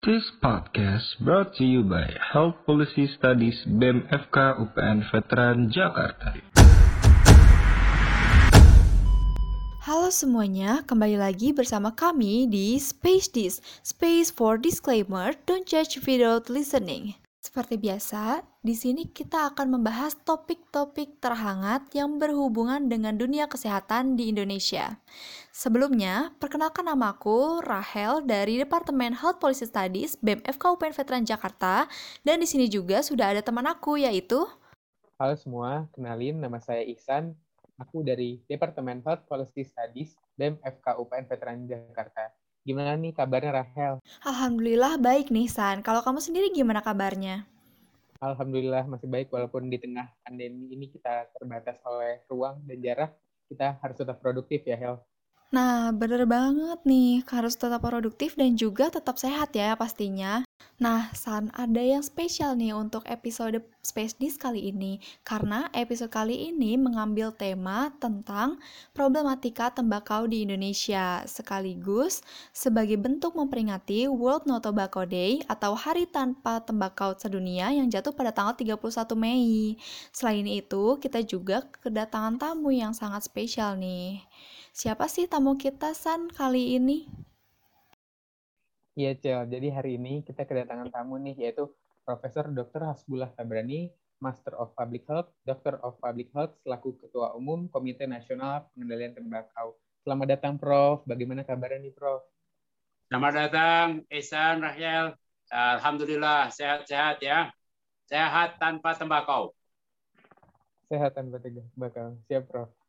This podcast brought to you by Health Policy Studies BEM FK UPN Veteran Jakarta. Halo semuanya, kembali lagi bersama kami di Space Dis, Space for Disclaimer, Don't Judge Without Listening. Seperti biasa, di sini kita akan membahas topik-topik terhangat yang berhubungan dengan dunia kesehatan di Indonesia. Sebelumnya, perkenalkan namaku Rahel dari Departemen Health Policy Studies BEM FK UPN Veteran Jakarta dan di sini juga sudah ada teman aku yaitu Halo semua, kenalin nama saya Ihsan. Aku dari Departemen Health Policy Studies BEM FK UPN Veteran Jakarta. Gimana nih kabarnya Rahel? Alhamdulillah baik nih San. Kalau kamu sendiri gimana kabarnya? Alhamdulillah masih baik walaupun di tengah pandemi ini kita terbatas oleh ruang dan jarak. Kita harus tetap produktif ya Hel. Nah, bener banget nih, harus tetap produktif dan juga tetap sehat ya pastinya. Nah, San, ada yang spesial nih untuk episode Space Dish kali ini, karena episode kali ini mengambil tema tentang problematika tembakau di Indonesia, sekaligus sebagai bentuk memperingati World No Tobacco Day atau Hari Tanpa Tembakau Sedunia yang jatuh pada tanggal 31 Mei. Selain itu, kita juga kedatangan tamu yang sangat spesial nih. Siapa sih tamu kita San kali ini? Iya Cel, jadi hari ini kita kedatangan tamu nih yaitu Profesor Dr. Hasbullah Tabrani, Master of Public Health, Doctor of Public Health selaku Ketua Umum Komite Nasional Pengendalian Tembakau. Selamat datang Prof. Bagaimana kabarnya nih Prof? Selamat datang Ihsan, Rahel. Alhamdulillah sehat-sehat ya. Sehat tanpa tembakau. Sehat tanpa tembakau. Siap Prof.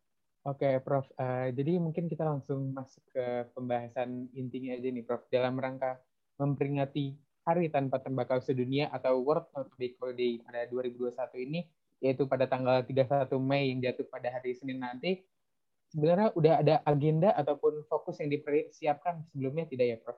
Oke, Prof. Uh, jadi mungkin kita langsung masuk ke pembahasan intinya aja nih, Prof. Dalam rangka memperingati Hari Tanpa Tembakau Sedunia atau World No Tobacco Day pada 2021 ini, yaitu pada tanggal 31 Mei yang jatuh pada hari Senin nanti, sebenarnya udah ada agenda ataupun fokus yang dipersiapkan sebelumnya tidak ya, Prof?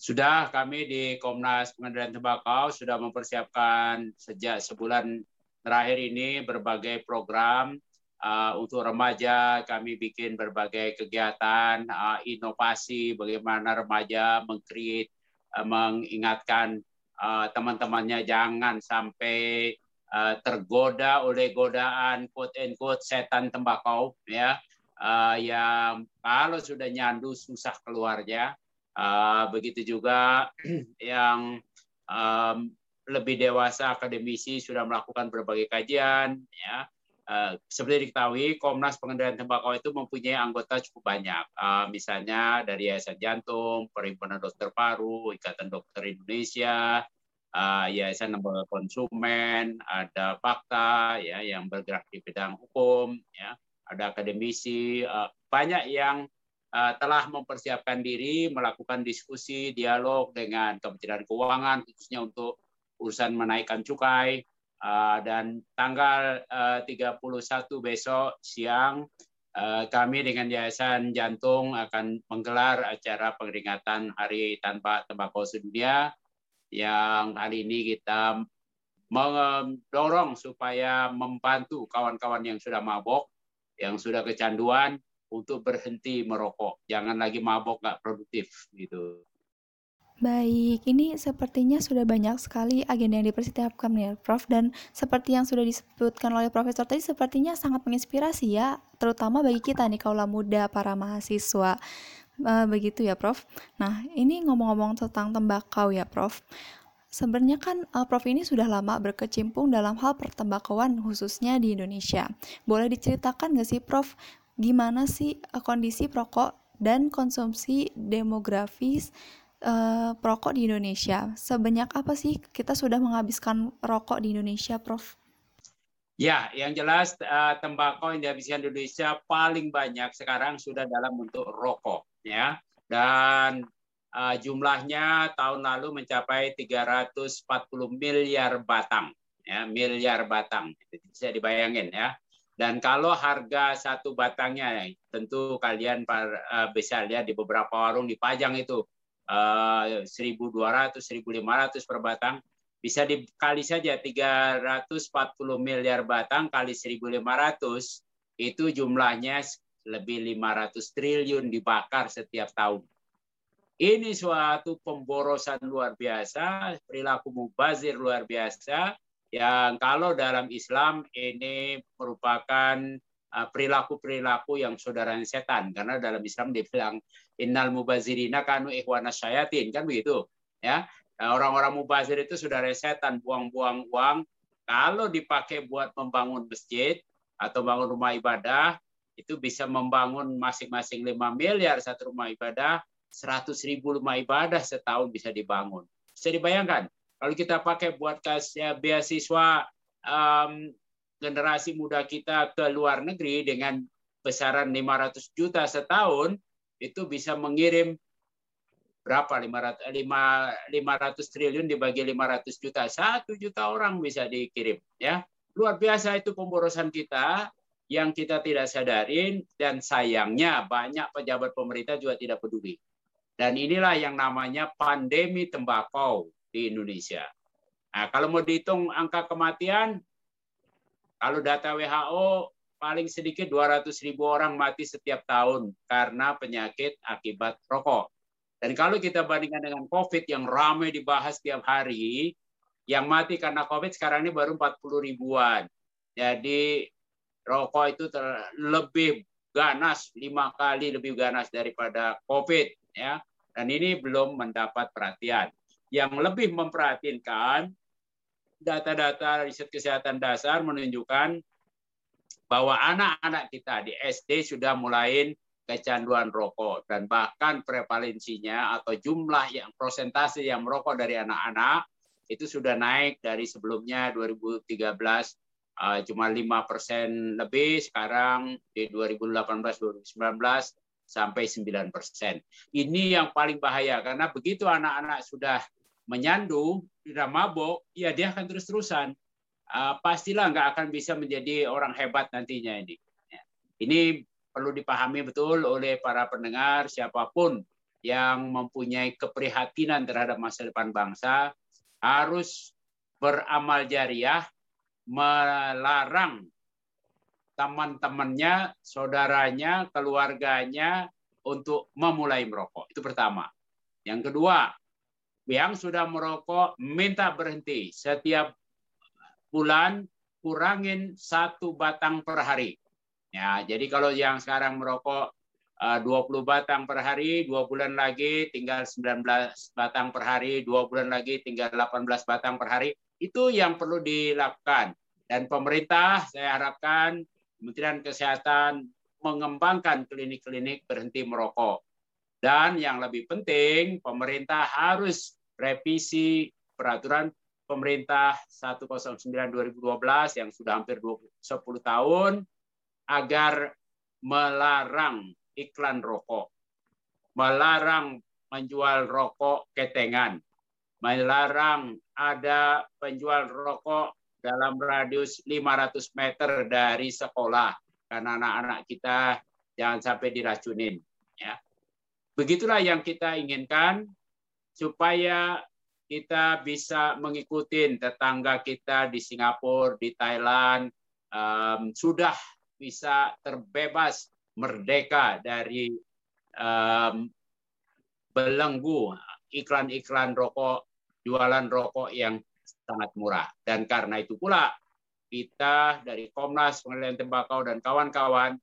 Sudah, kami di Komnas Pengendalian Tembakau sudah mempersiapkan sejak sebulan terakhir ini berbagai program Uh, untuk remaja kami bikin berbagai kegiatan uh, inovasi bagaimana remaja mengcreate uh, mengingatkan uh, teman-temannya jangan sampai uh, tergoda oleh godaan quote and quote setan tembakau ya. Uh, yang kalau sudah nyandu susah keluarnya. Uh, begitu juga yang um, lebih dewasa akademisi sudah melakukan berbagai kajian ya seperti diketahui, Komnas Pengendalian Tembakau itu mempunyai anggota cukup banyak. Uh, misalnya dari Yayasan Jantung, Perhimpunan Dokter Paru, Ikatan Dokter Indonesia, uh, Yayasan Lembaga Konsumen, ada Fakta ya yang bergerak di bidang hukum, ya, ada akademisi, banyak yang telah mempersiapkan diri melakukan diskusi, dialog dengan Kementerian Keuangan khususnya untuk urusan menaikkan cukai, dan tanggal uh, 31 besok siang uh, kami dengan Yayasan Jantung akan menggelar acara peringatan Hari Tanpa Tembakau Sedunia yang hari ini kita mendorong supaya membantu kawan-kawan yang sudah mabok, yang sudah kecanduan untuk berhenti merokok. Jangan lagi mabok nggak produktif gitu. Baik, ini sepertinya sudah banyak sekali agenda yang dipersiapkan ya, Prof. Dan seperti yang sudah disebutkan oleh Profesor tadi, sepertinya sangat menginspirasi ya, terutama bagi kita nih kaula muda, para mahasiswa. Uh, begitu ya, Prof. Nah, ini ngomong-ngomong tentang tembakau ya, Prof. Sebenarnya kan uh, Prof ini sudah lama berkecimpung dalam hal pertembakauan khususnya di Indonesia. Boleh diceritakan nggak sih, Prof, gimana sih uh, kondisi perokok dan konsumsi demografis uh, perokok di Indonesia. Sebanyak apa sih kita sudah menghabiskan rokok di Indonesia, Prof? Ya, yang jelas uh, tembakau yang dihabiskan di Indonesia paling banyak sekarang sudah dalam bentuk rokok, ya. Dan uh, jumlahnya tahun lalu mencapai 340 miliar batang, ya, miliar batang. Bisa dibayangin ya. Dan kalau harga satu batangnya, tentu kalian uh, bisa lihat di beberapa warung dipajang itu 1.200, eh, 1.500 per batang, bisa dikali saja 340 miliar batang kali 1.500, itu jumlahnya lebih 500 triliun dibakar setiap tahun. Ini suatu pemborosan luar biasa, perilaku mubazir luar biasa, yang kalau dalam Islam ini merupakan uh, perilaku-perilaku yang saudara setan. Karena dalam Islam dibilang innal mubazirina kanu ikhwana syayatin. Kan begitu ya. Nah, orang-orang mubazir itu saudara setan buang-buang uang. Kalau dipakai buat membangun masjid atau bangun rumah ibadah itu bisa membangun masing-masing 5 miliar satu rumah ibadah 100 ribu rumah ibadah setahun bisa dibangun. Bisa dibayangkan kalau kita pakai buat kasih beasiswa um, generasi muda kita ke luar negeri dengan besaran 500 juta setahun, itu bisa mengirim berapa? 500, 500 triliun dibagi 500 juta. Satu juta orang bisa dikirim ya. Luar biasa itu pemborosan kita yang kita tidak sadarin dan sayangnya banyak pejabat pemerintah juga tidak peduli. Dan inilah yang namanya pandemi tembakau di Indonesia. Nah, kalau mau dihitung angka kematian, kalau data WHO paling sedikit 200 ribu orang mati setiap tahun karena penyakit akibat rokok. Dan kalau kita bandingkan dengan COVID yang ramai dibahas setiap hari, yang mati karena COVID sekarang ini baru 40 ribuan. Jadi rokok itu lebih ganas, lima kali lebih ganas daripada COVID. ya Dan ini belum mendapat perhatian yang lebih memperhatikan data-data riset kesehatan dasar menunjukkan bahwa anak-anak kita di SD sudah mulai kecanduan rokok dan bahkan prevalensinya atau jumlah yang prosentase yang merokok dari anak-anak itu sudah naik dari sebelumnya 2013 uh, cuma lima persen lebih sekarang di 2018 2019 sampai 9 persen. Ini yang paling bahaya karena begitu anak-anak sudah menyandu, tidak mabok, ya dia akan terus-terusan. Uh, pastilah nggak akan bisa menjadi orang hebat nantinya ini. Ya. Ini perlu dipahami betul oleh para pendengar siapa pun yang mempunyai keprihatinan terhadap masa depan bangsa harus beramal jariah melarang teman-temannya, saudaranya, keluarganya untuk memulai merokok. Itu pertama. Yang kedua, yang sudah merokok minta berhenti setiap bulan kurangin satu batang per hari. Ya, jadi kalau yang sekarang merokok 20 eh, batang per hari, dua bulan lagi tinggal 19 batang per hari, dua bulan lagi tinggal 18 batang per hari. Itu yang perlu dilakukan. Dan pemerintah saya harapkan Kementerian Kesehatan mengembangkan klinik-klinik berhenti merokok. Dan yang lebih penting, pemerintah harus revisi peraturan pemerintah 109 2012 yang sudah hampir 20, 10 tahun agar melarang iklan rokok, melarang menjual rokok ketengan, melarang ada penjual rokok dalam radius 500 meter dari sekolah. Karena anak-anak kita jangan sampai diracunin ya begitulah yang kita inginkan supaya kita bisa mengikuti tetangga kita di Singapura, di Thailand, um, sudah bisa terbebas merdeka dari um, belenggu iklan-iklan rokok, jualan rokok yang sangat murah. Dan karena itu pula kita dari Komnas Pengendalian Tembakau dan kawan-kawan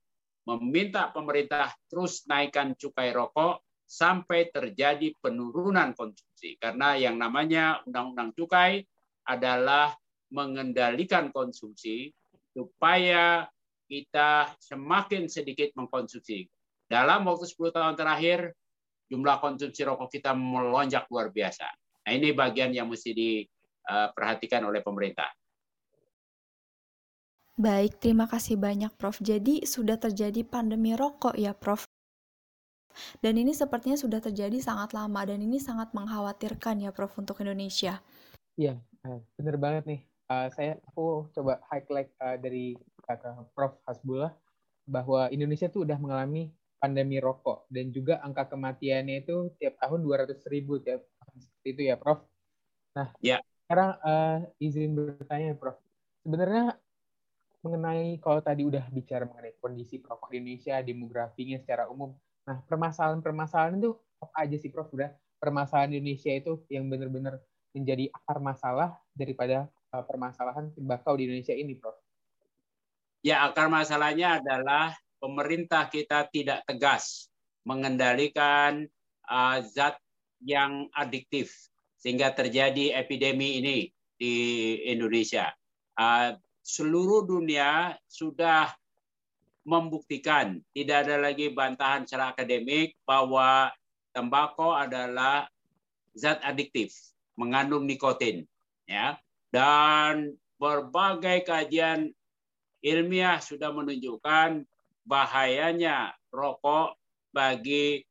meminta pemerintah terus naikkan cukai rokok sampai terjadi penurunan konsumsi. Karena yang namanya undang-undang cukai adalah mengendalikan konsumsi supaya kita semakin sedikit mengkonsumsi. Dalam waktu 10 tahun terakhir, jumlah konsumsi rokok kita melonjak luar biasa. Nah ini bagian yang mesti diperhatikan oleh pemerintah. Baik, terima kasih banyak Prof. Jadi sudah terjadi pandemi rokok ya Prof. Dan ini sepertinya sudah terjadi sangat lama dan ini sangat mengkhawatirkan ya Prof untuk Indonesia. Iya, eh, benar banget nih. Uh, saya aku coba highlight uh, dari kata Prof Hasbullah bahwa Indonesia tuh udah mengalami pandemi rokok dan juga angka kematiannya itu tiap tahun 200 ribu tiap tahun seperti itu ya Prof. Nah, ya. sekarang uh, izin bertanya Prof. Sebenarnya mengenai kalau tadi udah bicara mengenai kondisi rokok di Indonesia, demografinya secara umum, Nah, permasalahan-permasalahan itu apa aja sih Prof udah permasalahan Indonesia itu yang benar-benar menjadi akar masalah daripada uh, permasalahan tembakau di Indonesia ini, Prof? Ya, akar masalahnya adalah pemerintah kita tidak tegas mengendalikan uh, zat yang adiktif sehingga terjadi epidemi ini di Indonesia. Uh, seluruh dunia sudah membuktikan tidak ada lagi bantahan secara akademik bahwa tembakau adalah zat adiktif mengandung nikotin ya. Dan berbagai kajian ilmiah sudah menunjukkan bahayanya rokok bagi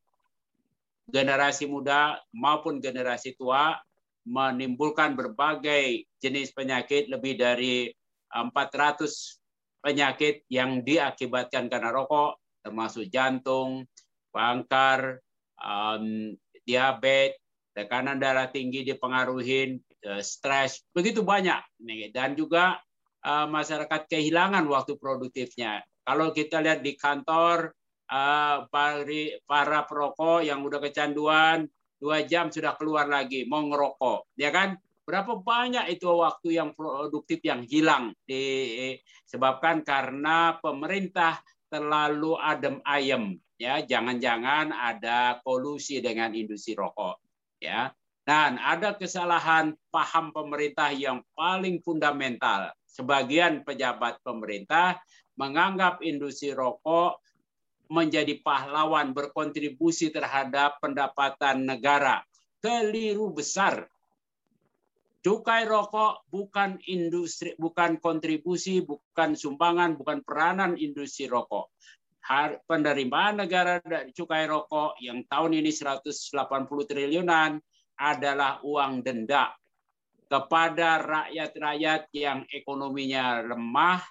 generasi muda maupun generasi tua menimbulkan berbagai jenis penyakit lebih dari 400 penyakit yang diakibatkan karena rokok, termasuk jantung, kanker, um, diabetes, tekanan darah tinggi dipengaruhi, uh, stres, begitu banyak. Dan juga uh, masyarakat kehilangan waktu produktifnya. Kalau kita lihat di kantor, uh, para perokok yang udah kecanduan, dua jam sudah keluar lagi, mau ngerokok. Ya kan? Berapa banyak itu waktu yang produktif yang hilang? Disebabkan karena pemerintah terlalu adem ayem ya. Jangan-jangan ada kolusi dengan industri rokok ya. Dan ada kesalahan paham pemerintah yang paling fundamental. Sebagian pejabat pemerintah menganggap industri rokok menjadi pahlawan berkontribusi terhadap pendapatan negara. Keliru besar Cukai rokok bukan industri, bukan kontribusi, bukan sumbangan, bukan peranan industri rokok. Penerimaan negara dari cukai rokok yang tahun ini 180 triliunan adalah uang denda kepada rakyat-rakyat yang ekonominya lemah,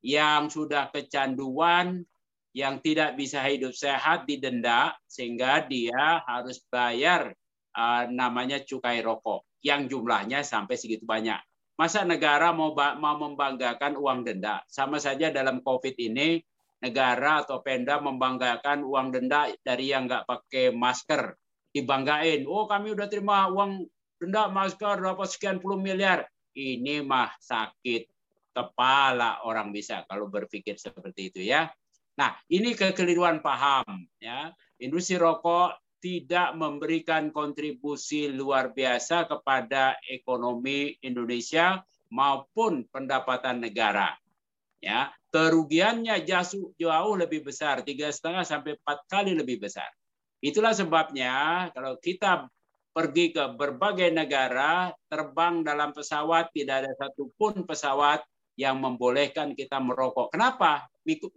yang sudah kecanduan, yang tidak bisa hidup sehat didenda sehingga dia harus bayar uh, namanya cukai rokok yang jumlahnya sampai segitu banyak. Masa negara mau mau membanggakan uang denda? Sama saja dalam COVID ini negara atau Pemda membanggakan uang denda dari yang nggak pakai masker dibanggain. Oh kami udah terima uang denda masker dapat sekian puluh miliar. Ini mah sakit kepala orang bisa kalau berpikir seperti itu ya. Nah ini kekeliruan paham ya. Industri rokok tidak memberikan kontribusi luar biasa kepada ekonomi Indonesia maupun pendapatan negara. Ya, kerugiannya jauh, jauh lebih besar, tiga setengah sampai empat kali lebih besar. Itulah sebabnya kalau kita pergi ke berbagai negara, terbang dalam pesawat, tidak ada satupun pesawat yang membolehkan kita merokok. Kenapa?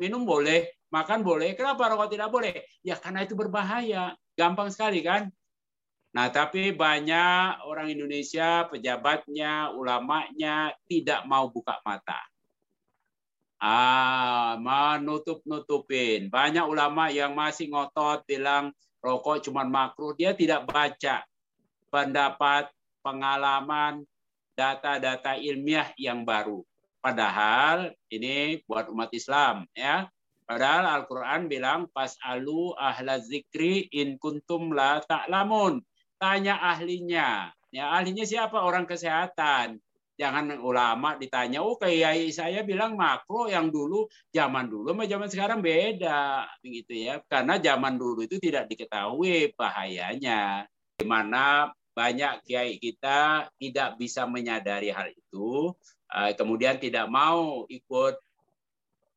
Minum boleh, makan boleh. Kenapa rokok tidak boleh? Ya karena itu berbahaya. Gampang sekali kan? Nah, tapi banyak orang Indonesia, pejabatnya, ulamanya tidak mau buka mata. Ah, menutup-nutupin. Banyak ulama yang masih ngotot bilang rokok cuma makruh. Dia tidak baca pendapat, pengalaman, data-data ilmiah yang baru. Padahal ini buat umat Islam ya. Padahal Al-Quran bilang pas alu ahla zikri in kuntum la ta'lamun. Tanya ahlinya. Ya ahlinya siapa? Orang kesehatan. Jangan ulama ditanya, oh kayak saya bilang makro yang dulu, zaman dulu sama zaman sekarang beda. begitu ya. Karena zaman dulu itu tidak diketahui bahayanya. Di mana banyak kiai kita tidak bisa menyadari hal itu, eh, kemudian tidak mau ikut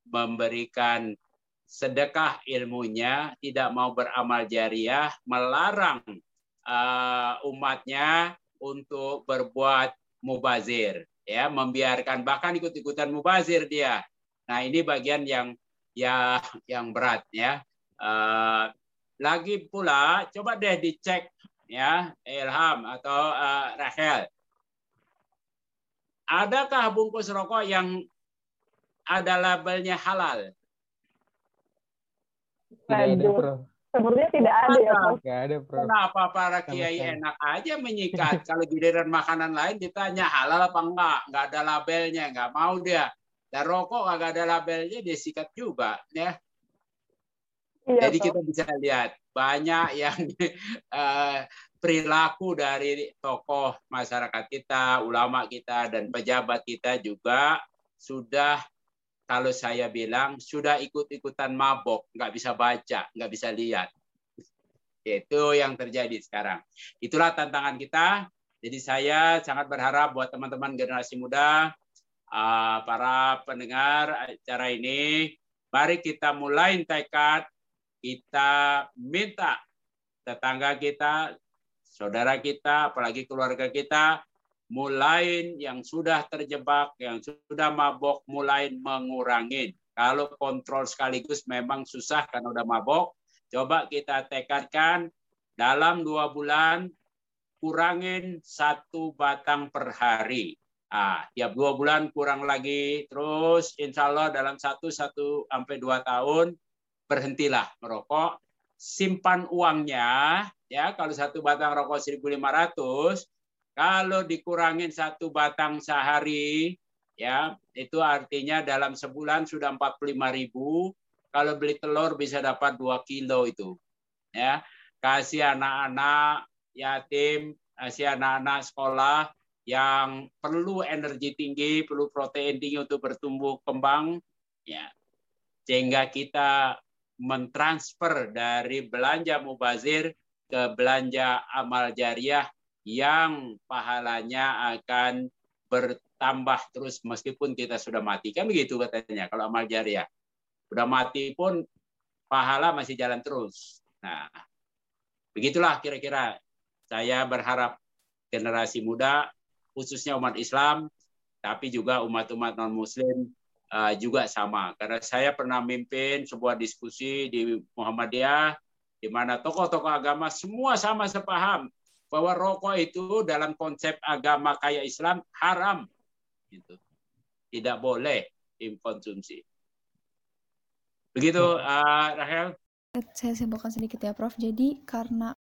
memberikan sedekah ilmunya, tidak mau beramal jariah, melarang uh, umatnya untuk berbuat mubazir, ya, membiarkan bahkan ikut-ikutan mubazir dia. Nah, ini bagian yang ya yang berat ya. Uh, lagi pula coba deh dicek ya Ilham atau uh, Rachel. Adakah bungkus rokok yang ada labelnya halal? Tidak ada. Sepertinya tidak ada ya, Prof. Tidak ada, Bro. Kenapa para kiai enak aja menyikat? Kalau giliran makanan lain ditanya halal apa enggak? Enggak ada labelnya, enggak mau dia. Dan rokok enggak ada labelnya, dia sikat juga. ya. Iya, Jadi kita bisa lihat banyak yang uh, perilaku dari tokoh masyarakat kita, ulama kita, dan pejabat kita juga sudah kalau saya bilang sudah ikut-ikutan mabok, nggak bisa baca, nggak bisa lihat. Itu yang terjadi sekarang. Itulah tantangan kita. Jadi saya sangat berharap buat teman-teman generasi muda, uh, para pendengar acara ini, mari kita mulai tekad, kita minta tetangga kita, saudara kita, apalagi keluarga kita, mulai yang sudah terjebak, yang sudah mabok, mulai mengurangi. Kalau kontrol sekaligus memang susah karena udah mabok, Coba kita tekadkan dalam dua bulan kurangin satu batang per hari. Ah, tiap dua bulan kurang lagi, terus insya Allah dalam satu satu sampai dua tahun berhentilah merokok. Simpan uangnya, ya kalau satu batang rokok 1.500, kalau dikurangin satu batang sehari, ya itu artinya dalam sebulan sudah 45.000 kalau beli telur bisa dapat 2 kilo itu. Ya, kasih anak-anak yatim, kasih anak-anak sekolah yang perlu energi tinggi, perlu protein tinggi untuk bertumbuh kembang, ya. Sehingga kita mentransfer dari belanja mubazir ke belanja amal jariah yang pahalanya akan bertambah terus meskipun kita sudah mati. Kan begitu katanya kalau amal jariah. Udah mati pun pahala masih jalan terus. Nah, begitulah kira-kira saya berharap generasi muda, khususnya umat Islam, tapi juga umat-umat non-Muslim uh, juga sama. Karena saya pernah memimpin sebuah diskusi di Muhammadiyah, di mana tokoh-tokoh agama semua sama sepaham bahwa rokok itu dalam konsep agama kayak Islam haram. Gitu. Tidak boleh dikonsumsi. Begitu, uh, Rahel. Saya simpulkan sedikit ya, Prof. Jadi karena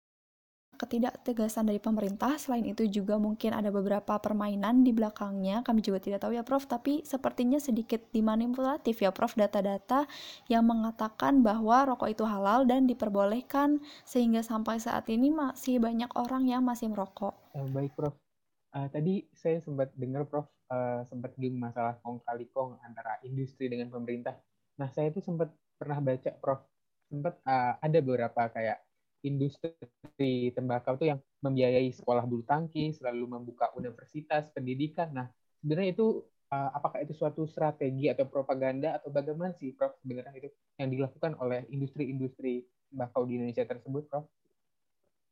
ketidaktegasan dari pemerintah, selain itu juga mungkin ada beberapa permainan di belakangnya, kami juga tidak tahu ya Prof, tapi sepertinya sedikit dimanipulatif ya Prof, data-data yang mengatakan bahwa rokok itu halal dan diperbolehkan, sehingga sampai saat ini masih banyak orang yang masih merokok. Uh, baik Prof, uh, tadi saya sempat dengar Prof, uh, sempat di masalah kong kali kong antara industri dengan pemerintah. Nah, saya itu sempat pernah baca, Prof, sempat uh, ada beberapa kayak industri tembakau itu yang membiayai sekolah bulu tangkis, lalu membuka universitas, pendidikan. Nah, sebenarnya itu uh, apakah itu suatu strategi atau propaganda atau bagaimana sih, Prof, sebenarnya itu yang dilakukan oleh industri-industri tembakau di Indonesia tersebut, Prof?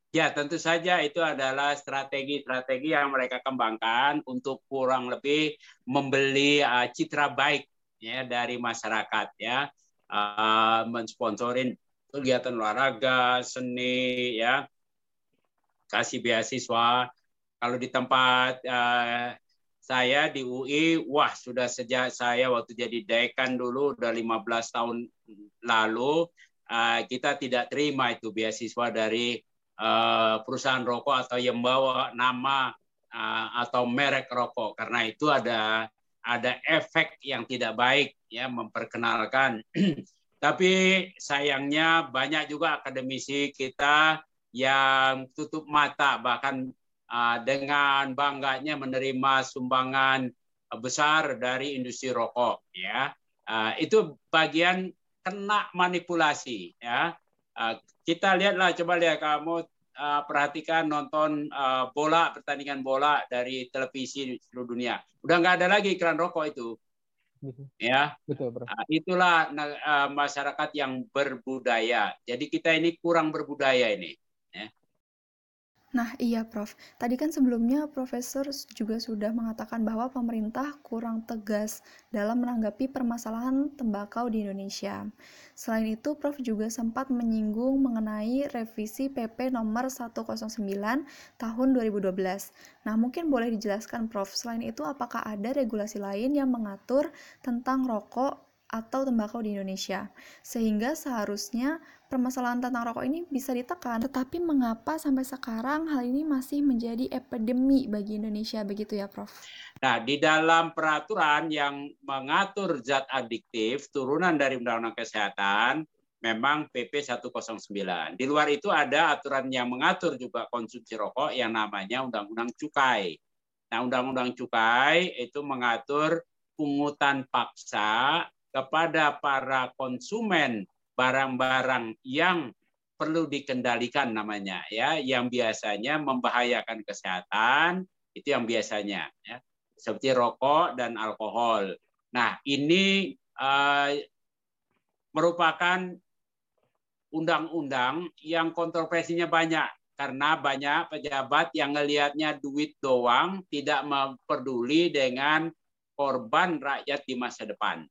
Ya, tentu saja itu adalah strategi-strategi yang mereka kembangkan untuk kurang lebih membeli uh, citra baik ya dari masyarakat ya uh, mensponsorin kegiatan olahraga, seni ya. Kasih beasiswa. Kalau di tempat uh, saya di UI, wah sudah sejak saya waktu jadi dekan dulu udah 15 tahun lalu uh, kita tidak terima itu beasiswa dari uh, perusahaan rokok atau yang bawa nama uh, atau merek rokok karena itu ada ada efek yang tidak baik ya memperkenalkan. Tapi sayangnya banyak juga akademisi kita yang tutup mata bahkan uh, dengan bangganya menerima sumbangan besar dari industri rokok ya. Uh, itu bagian kena manipulasi ya. Uh, kita lihatlah coba lihat kamu perhatikan nonton bola pertandingan bola dari televisi seluruh dunia udah nggak ada lagi iklan rokok itu. Ya betul bro. Uh, itulah uh, masyarakat yang berbudaya jadi kita ini kurang berbudaya ini. Nah, iya Prof. Tadi kan sebelumnya Profesor juga sudah mengatakan bahwa pemerintah kurang tegas dalam menanggapi permasalahan tembakau di Indonesia. Selain itu, Prof juga sempat menyinggung mengenai revisi PP nomor 109 tahun 2012. Nah, mungkin boleh dijelaskan Prof, selain itu apakah ada regulasi lain yang mengatur tentang rokok atau tembakau di Indonesia. Sehingga seharusnya permasalahan tentang rokok ini bisa ditekan. Tetapi mengapa sampai sekarang hal ini masih menjadi epidemi bagi Indonesia begitu ya, Prof? Nah, di dalam peraturan yang mengatur zat adiktif turunan dari Undang-Undang Kesehatan memang PP 109. Di luar itu ada aturan yang mengatur juga konsumsi rokok yang namanya Undang-Undang Cukai. Nah, Undang-Undang Cukai itu mengatur pungutan paksa kepada para konsumen barang-barang yang perlu dikendalikan namanya ya yang biasanya membahayakan kesehatan itu yang biasanya ya seperti rokok dan alkohol. Nah, ini uh, merupakan undang-undang yang kontroversinya banyak karena banyak pejabat yang ngelihatnya duit doang tidak peduli dengan korban rakyat di masa depan.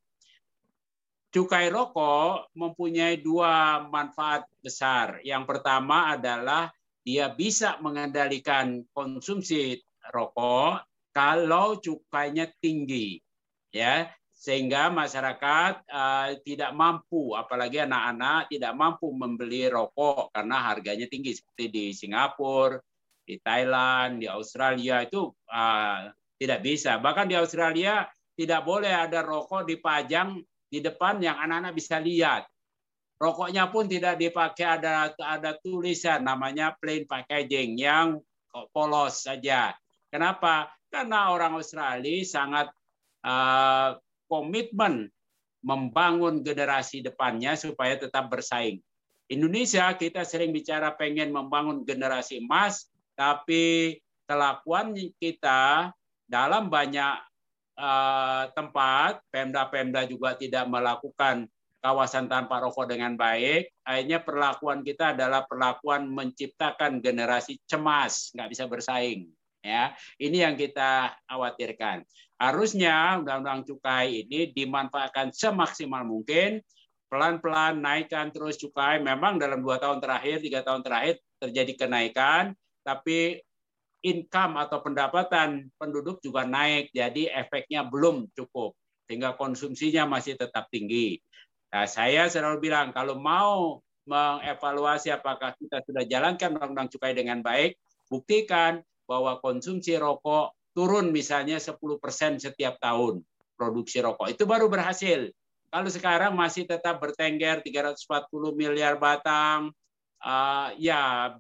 Cukai rokok mempunyai dua manfaat besar. Yang pertama adalah dia bisa mengendalikan konsumsi rokok kalau cukainya tinggi. Ya, sehingga masyarakat uh, tidak mampu, apalagi anak-anak tidak mampu membeli rokok karena harganya tinggi seperti di Singapura, di Thailand, di Australia itu uh, tidak bisa. Bahkan di Australia tidak boleh ada rokok dipajang di depan yang anak-anak bisa lihat. Rokoknya pun tidak dipakai ada ada tulisan namanya plain packaging yang polos saja. Kenapa? Karena orang Australia sangat uh, komitmen membangun generasi depannya supaya tetap bersaing. Indonesia kita sering bicara pengen membangun generasi emas, tapi kelakuan kita dalam banyak uh, tempat, Pemda-Pemda juga tidak melakukan kawasan tanpa rokok dengan baik. Akhirnya perlakuan kita adalah perlakuan menciptakan generasi cemas, nggak bisa bersaing. Ya, ini yang kita khawatirkan. Harusnya undang-undang cukai ini dimanfaatkan semaksimal mungkin, pelan-pelan naikkan terus cukai. Memang dalam dua tahun terakhir, tiga tahun terakhir terjadi kenaikan, tapi income atau pendapatan penduduk juga naik, jadi efeknya belum cukup, sehingga konsumsinya masih tetap tinggi. Nah, saya selalu bilang kalau mau mengevaluasi apakah kita sudah jalankan undang-undang cukai dengan baik, buktikan bahwa konsumsi rokok turun misalnya 10% setiap tahun produksi rokok. Itu baru berhasil. Kalau sekarang masih tetap bertengger 340 miliar batang, uh, ya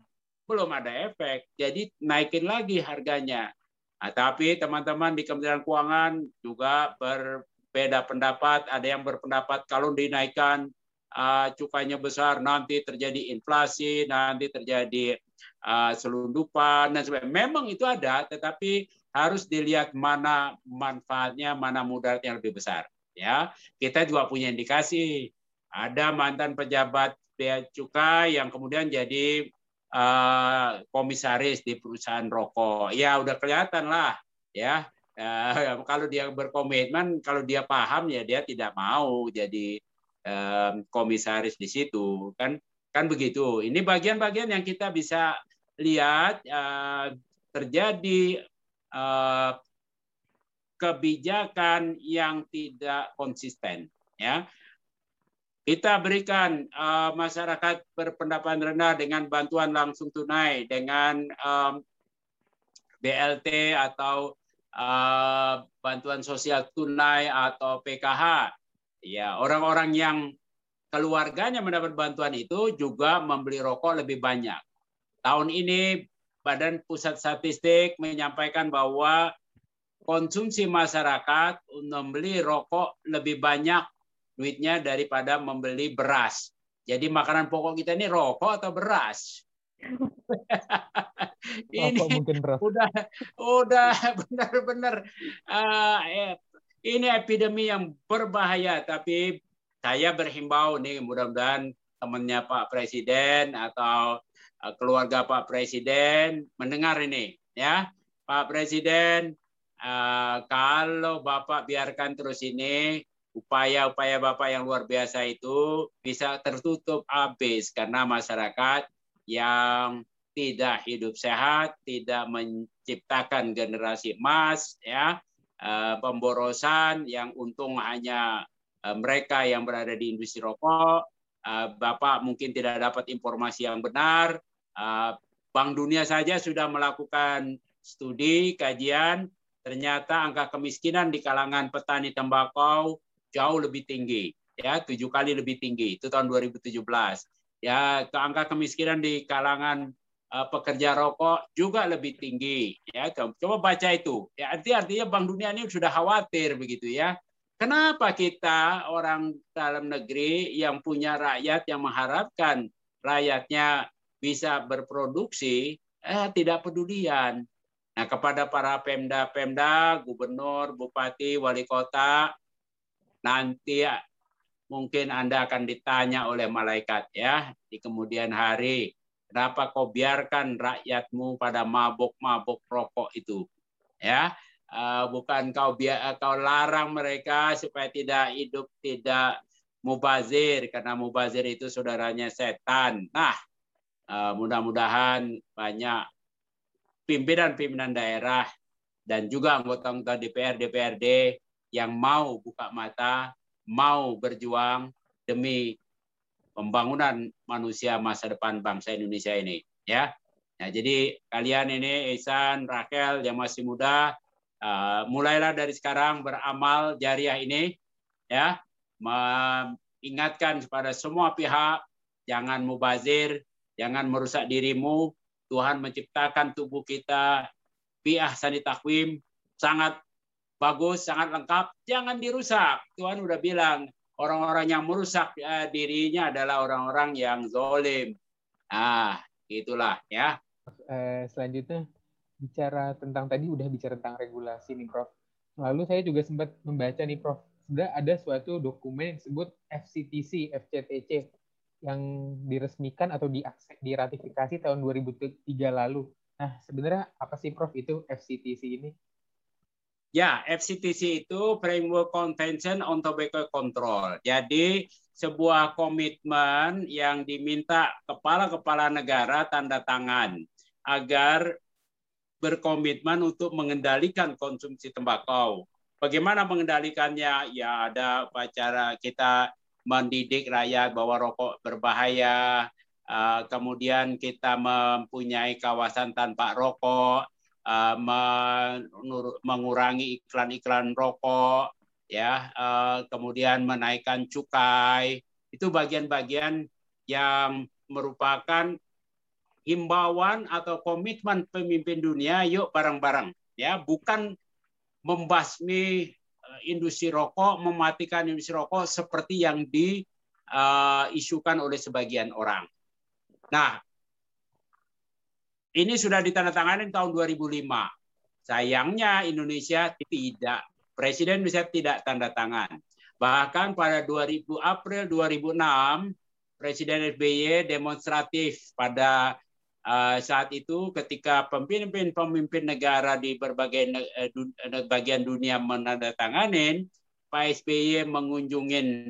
belum ada efek. Jadi naikin lagi harganya. Nah, tapi teman-teman di Kementerian Keuangan juga berbeda pendapat. Ada yang berpendapat kalau dinaikkan uh, cukainya besar nanti terjadi inflasi, nanti terjadi uh, selundupan dan sebagainya. Memang itu ada, tetapi harus dilihat mana manfaatnya, mana mudaratnya lebih besar. Ya, kita juga punya indikasi. Ada mantan pejabat bea cukai yang kemudian jadi uh, komisaris di perusahaan rokok. Ya, udah kelihatan lah. Ya, uh, kalau dia berkomitmen, kalau dia paham ya dia tidak mau jadi uh, komisaris di situ. Kan, kan begitu. Ini bagian-bagian yang kita bisa lihat uh, terjadi Eh, kebijakan yang tidak konsisten ya kita berikan uh, masyarakat berpendapatan rendah dengan bantuan langsung tunai dengan um, BLT atau uh, bantuan sosial tunai atau PKH ya orang-orang yang keluarganya mendapat bantuan itu juga membeli rokok lebih banyak. Tahun ini Badan Pusat Statistik menyampaikan bahwa konsumsi masyarakat membeli rokok lebih banyak duitnya daripada membeli beras. Jadi makanan pokok kita ini rokok atau beras? ini mungkin beras. udah udah benar-benar uh, ini epidemi yang berbahaya tapi saya berhimbau nih mudah-mudahan temannya Pak Presiden atau Eh, keluarga Pak Presiden mendengar ini ya Pak Presiden eh, kalau Bapak biarkan terus ini upaya-upaya Bapak yang luar biasa itu bisa tertutup habis karena masyarakat yang tidak hidup sehat, tidak menciptakan generasi emas, ya eh, pemborosan yang untung hanya mereka yang berada di industri rokok, Bapak mungkin tidak dapat informasi yang benar, Bank Dunia saja sudah melakukan studi kajian. Ternyata angka kemiskinan di kalangan petani tembakau jauh lebih tinggi. ya tujuh kali lebih tinggi. Itu tahun 2017 ya angka kemiskinan di kalangan uh, pekerja rokok juga lebih tinggi ya. Coba baca itu. Ya arti artinya Bank Dunia ini sudah khawatir begitu ya. Kenapa kita orang dalam negeri yang punya rakyat yang mengharapkan rakyatnya bisa berproduksi eh tidak pedulian? Nah, kepada para pemda-pemda, gubernur, bupati, wali kota, nanti ya, mungkin Anda akan ditanya oleh malaikat ya di kemudian hari. Kenapa kau biarkan rakyatmu pada mabuk-mabuk rokok itu? Ya, uh, bukan kau biar kau larang mereka supaya tidak hidup tidak mubazir karena mubazir itu saudaranya setan. Nah, uh, mudah-mudahan banyak pimpinan-pimpinan daerah dan juga anggota-anggota DPR, DPRD yang mau buka mata, mau berjuang demi pembangunan manusia masa depan bangsa Indonesia ini, ya. Nah, jadi kalian ini Ihsan, Rakel yang masih muda, uh, mulailah dari sekarang beramal jariah ini, ya, mengingatkan kepada semua pihak jangan mubazir, jangan merusak dirimu, Tuhan menciptakan tubuh kita biah sani takwim sangat bagus, sangat lengkap, jangan dirusak. Tuhan udah bilang orang-orang yang merusak ya, dirinya adalah orang-orang yang zolim. Ah, itulah ya. Eh, selanjutnya bicara tentang tadi udah bicara tentang regulasi nih, Prof. Lalu saya juga sempat membaca nih, Prof. Sudah ada suatu dokumen yang disebut FCTC, FCTC yang diresmikan atau diratifikasi tahun 2003 lalu. Nah, sebenarnya apa sih Prof itu FCTC ini? Ya, FCTC itu Framework Convention on Tobacco Control. Jadi sebuah komitmen yang diminta kepala-kepala negara tanda tangan agar berkomitmen untuk mengendalikan konsumsi tembakau. Bagaimana mengendalikannya? Ya ada cara kita mendidik rakyat bahwa rokok berbahaya, uh, kemudian kita mempunyai kawasan tanpa rokok, uh, mengurangi iklan-iklan rokok, ya, uh, kemudian menaikkan cukai, itu bagian-bagian yang merupakan himbauan atau komitmen pemimpin dunia, yuk bareng-bareng, ya, bukan membasmi Eh, industri rokok, mematikan industri rokok seperti yang diisukan eh, oleh sebagian orang. Nah, ini sudah ditandatangani tahun 2005. Sayangnya Indonesia tidak, Presiden Indonesia tidak tanda tangan. Bahkan pada 2000 April 2006, Presiden SBY demonstratif pada Uh, saat itu ketika pemimpin-pemimpin negara di berbagai uh, bagian dunia menandatangani, Pak SBY mengunjungi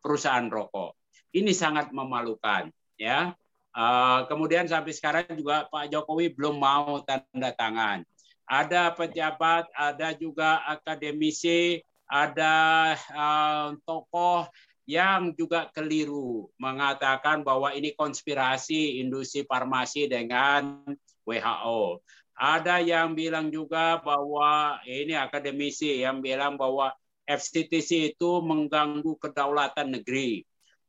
perusahaan rokok. Ini sangat memalukan, ya. Uh, kemudian sampai sekarang juga Pak Jokowi belum mau tanda tangan. Ada pejabat, ada juga akademisi, ada uh, tokoh yang juga keliru mengatakan bahwa ini konspirasi industri farmasi dengan WHO. Ada yang bilang juga bahwa ini akademisi yang bilang bahwa FCTC itu mengganggu kedaulatan negeri.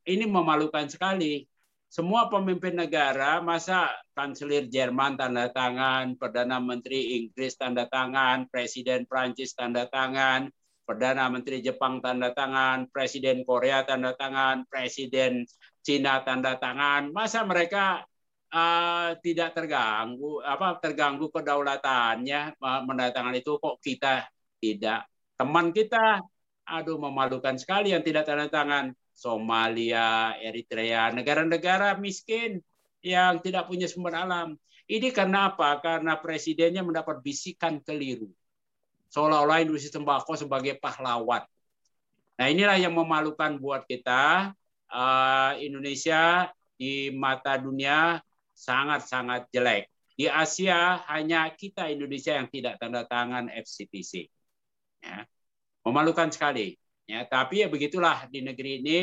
Ini memalukan sekali. Semua pemimpin negara, masa kanselir Jerman tanda tangan, Perdana Menteri Inggris tanda tangan, Presiden Prancis tanda tangan, Perdana Menteri Jepang tanda tangan, Presiden Korea tanda tangan, Presiden Cina tanda tangan. Masa mereka uh, tidak terganggu apa terganggu kedaulatannya menandatangan itu kok kita tidak. Teman kita aduh memalukan sekali yang tidak tanda tangan. Somalia, Eritrea, negara-negara miskin yang tidak punya sumber alam. Ini karena apa? Karena presidennya mendapat bisikan keliru seolah-olah industri tembakau sebagai pahlawan. Nah inilah yang memalukan buat kita. Uh, Indonesia di mata dunia sangat-sangat jelek. Di Asia hanya kita Indonesia yang tidak tanda tangan FCTC. Ya. Memalukan sekali. Ya, tapi ya begitulah di negeri ini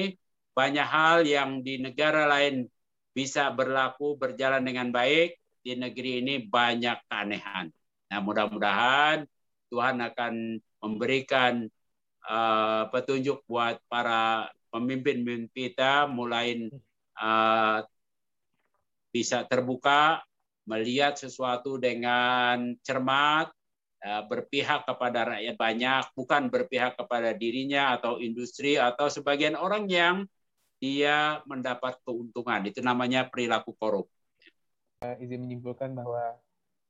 banyak hal yang di negara lain bisa berlaku berjalan dengan baik. Di negeri ini banyak keanehan. Nah mudah-mudahan Tuhan akan memberikan uh, petunjuk buat para pemimpin kita mulai uh, bisa terbuka, melihat sesuatu dengan cermat, berpihak kepada rakyat banyak, bukan berpihak kepada dirinya atau industri atau sebagian orang yang dia mendapat keuntungan. Itu namanya perilaku korup. Uh, izin menyimpulkan bahwa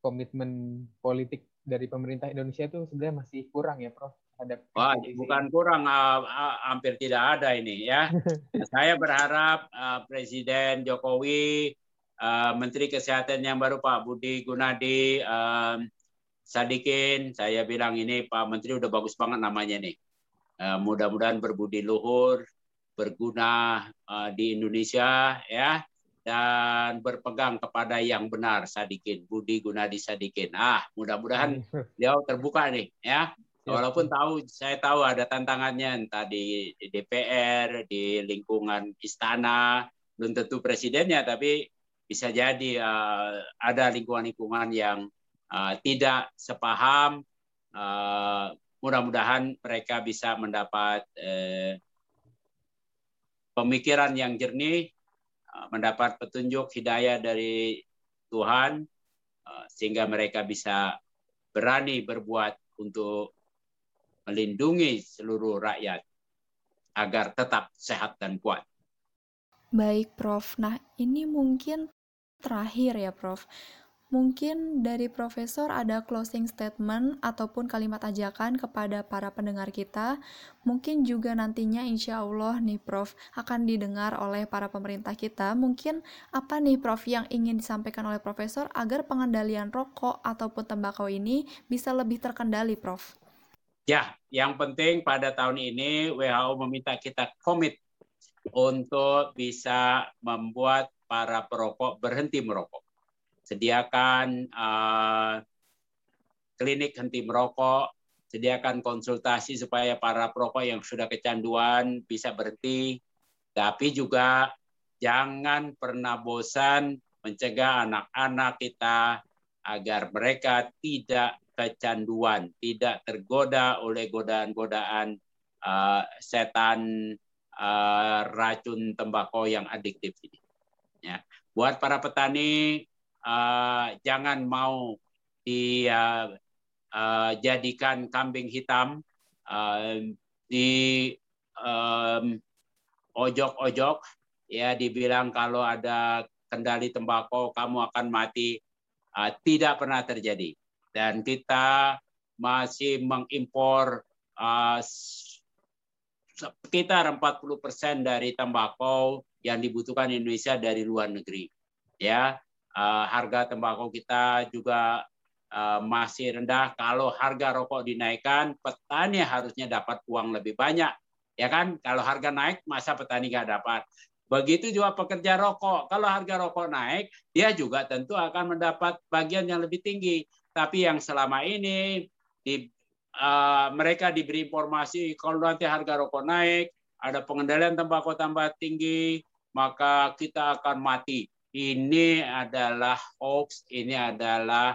komitmen politik dari pemerintah Indonesia itu sebenarnya masih kurang ya, Prof. Ada Wah, bukan kurang, uh, uh, hampir tidak ada ini ya. Saya berharap uh, Presiden Jokowi, uh, Menteri Kesehatan yang baru Pak Budi Gunadi, uh, Sadikin, saya bilang ini Pak Menteri udah bagus banget namanya nih. Uh, mudah-mudahan berbudi luhur, berguna uh, di Indonesia ya dan berpegang kepada yang benar Sadikin Budi Gunadi Sadikin. Ah, mudah-mudahan dia terbuka nih ya. Walaupun tahu saya tahu ada tantangannya entah di DPR, di lingkungan istana, belum tentu presidennya tapi bisa jadi uh, ada lingkungan-lingkungan yang uh, tidak sepaham uh, mudah-mudahan mereka bisa mendapat uh, pemikiran yang jernih, uh, mendapat petunjuk hidayah dari Tuhan, uh, sehingga mereka bisa berani berbuat untuk melindungi seluruh rakyat agar tetap sehat dan kuat. Baik, Prof. Nah, ini mungkin terakhir ya, Prof. Mungkin dari Profesor ada closing statement ataupun kalimat ajakan kepada para pendengar kita. Mungkin juga nantinya insya Allah nih Prof akan didengar oleh para pemerintah kita. Mungkin apa nih Prof yang ingin disampaikan oleh Profesor agar pengendalian rokok ataupun tembakau ini bisa lebih terkendali Prof? Ya, yang penting pada tahun ini WHO meminta kita komit untuk bisa membuat para perokok berhenti merokok sediakan uh, klinik henti merokok, sediakan konsultasi supaya para perokok yang sudah kecanduan bisa berhenti, tapi juga jangan pernah bosan mencegah anak-anak kita agar mereka tidak kecanduan, tidak tergoda oleh godaan-godaan uh, setan uh, racun tembakau yang adiktif ini. Ya. Buat para petani, uh, jangan mau dijadikan uh, uh, kambing hitam uh, di um, ojok-ojok ya dibilang kalau ada kendali tembakau kamu akan mati. Uh, tidak pernah terjadi. Dan kita masih mengimpor uh, sekitar 40% dari tembakau yang dibutuhkan Indonesia dari luar negeri ya uh, harga tembakau kita juga uh, masih rendah. Kalau harga rokok dinaikkan, petani harusnya dapat uang lebih banyak. Ya kan? Kalau harga naik, masa petani nggak dapat. Begitu juga pekerja rokok. Kalau harga rokok naik, dia juga tentu akan mendapat bagian yang lebih tinggi. Tapi yang selama ini di, uh, mereka diberi informasi kalau nanti harga rokok naik, ada pengendalian tembakau tambah tinggi, maka kita akan mati ini adalah hoax, ini adalah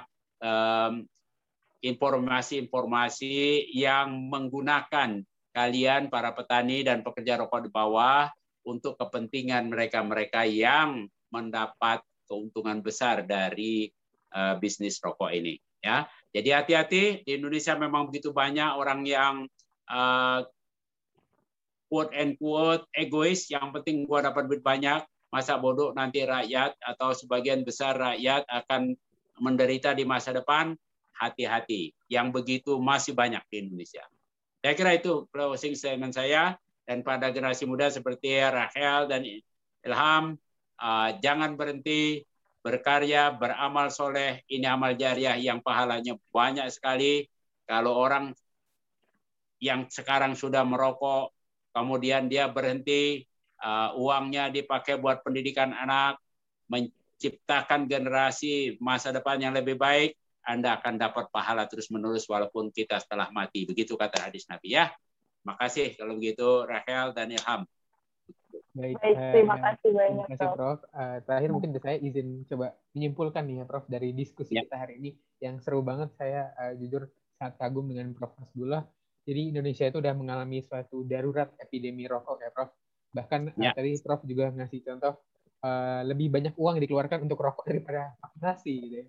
informasi-informasi um, yang menggunakan kalian para petani dan pekerja rokok di bawah untuk kepentingan mereka-mereka yang mendapat keuntungan besar dari uh, bisnis rokok ini. Ya, jadi hati-hati di Indonesia memang begitu banyak orang yang uh, quote and quote egois. Yang penting gua dapat duit banyak masa bodoh nanti rakyat atau sebagian besar rakyat akan menderita di masa depan, hati-hati. Yang begitu masih banyak di Indonesia. Saya kira itu closing statement saya. Dan pada generasi muda seperti Rachel dan Ilham, uh, jangan berhenti berkarya, beramal soleh. Ini amal jariah yang pahalanya banyak sekali. Kalau orang yang sekarang sudah merokok, kemudian dia berhenti, uh, uangnya dipakai buat pendidikan anak, menciptakan generasi masa depan yang lebih baik, Anda akan dapat pahala terus-menerus walaupun kita setelah mati. Begitu kata hadis Nabi ya. Makasih kalau begitu Rachel dan Ilham. Baik, Baik terima uh, kasih banyak terima kasih, Prof. Uh, terakhir mungkin saya izin coba menyimpulkan nih ya Prof dari diskusi ya. kita hari ini yang seru banget saya uh, jujur sangat kagum dengan Prof Hasbullah. Jadi Indonesia itu sudah mengalami suatu darurat epidemi rokok ya Prof Bahkan Ya. uh, tadi Prof juga ngasih contoh uh, lebih banyak uang yang dikeluarkan untuk rokok daripada vaksinasi gitu ya.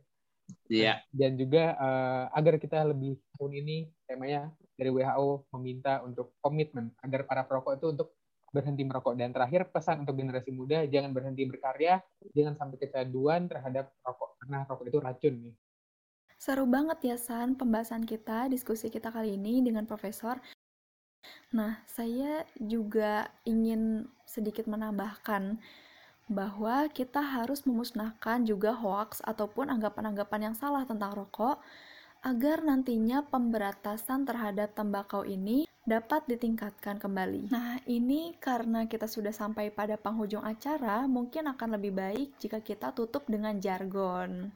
Iya. Dan juga uh, agar kita lebih tahun ini temanya dari WHO meminta untuk komitmen agar para perokok itu untuk berhenti merokok. Dan terakhir pesan untuk generasi muda jangan berhenti berkarya, jangan sampai kecanduan terhadap rokok karena rokok itu racun nih. Seru banget ya San pembahasan kita, diskusi kita kali ini dengan Profesor. Nah, saya juga ingin sedikit menambahkan bahwa kita harus memusnahkan juga hoax ataupun anggapan-anggapan yang salah tentang rokok agar nantinya pemberatasan terhadap tembakau ini dapat ditingkatkan kembali. Nah, ini karena kita sudah sampai pada penghujung acara, mungkin akan lebih baik jika kita tutup dengan jargon.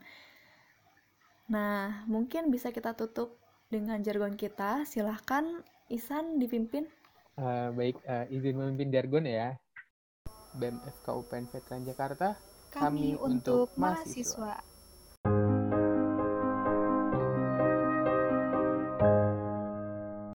Nah, mungkin bisa kita tutup dengan jargon kita. Silahkan, Isan dipimpin. Uh, baik, uh, izin memimpin jargon ya. BEM FK UPN Veteran Jakarta, Kami, Kami untuk untuk mahasiswa. mahasiswa.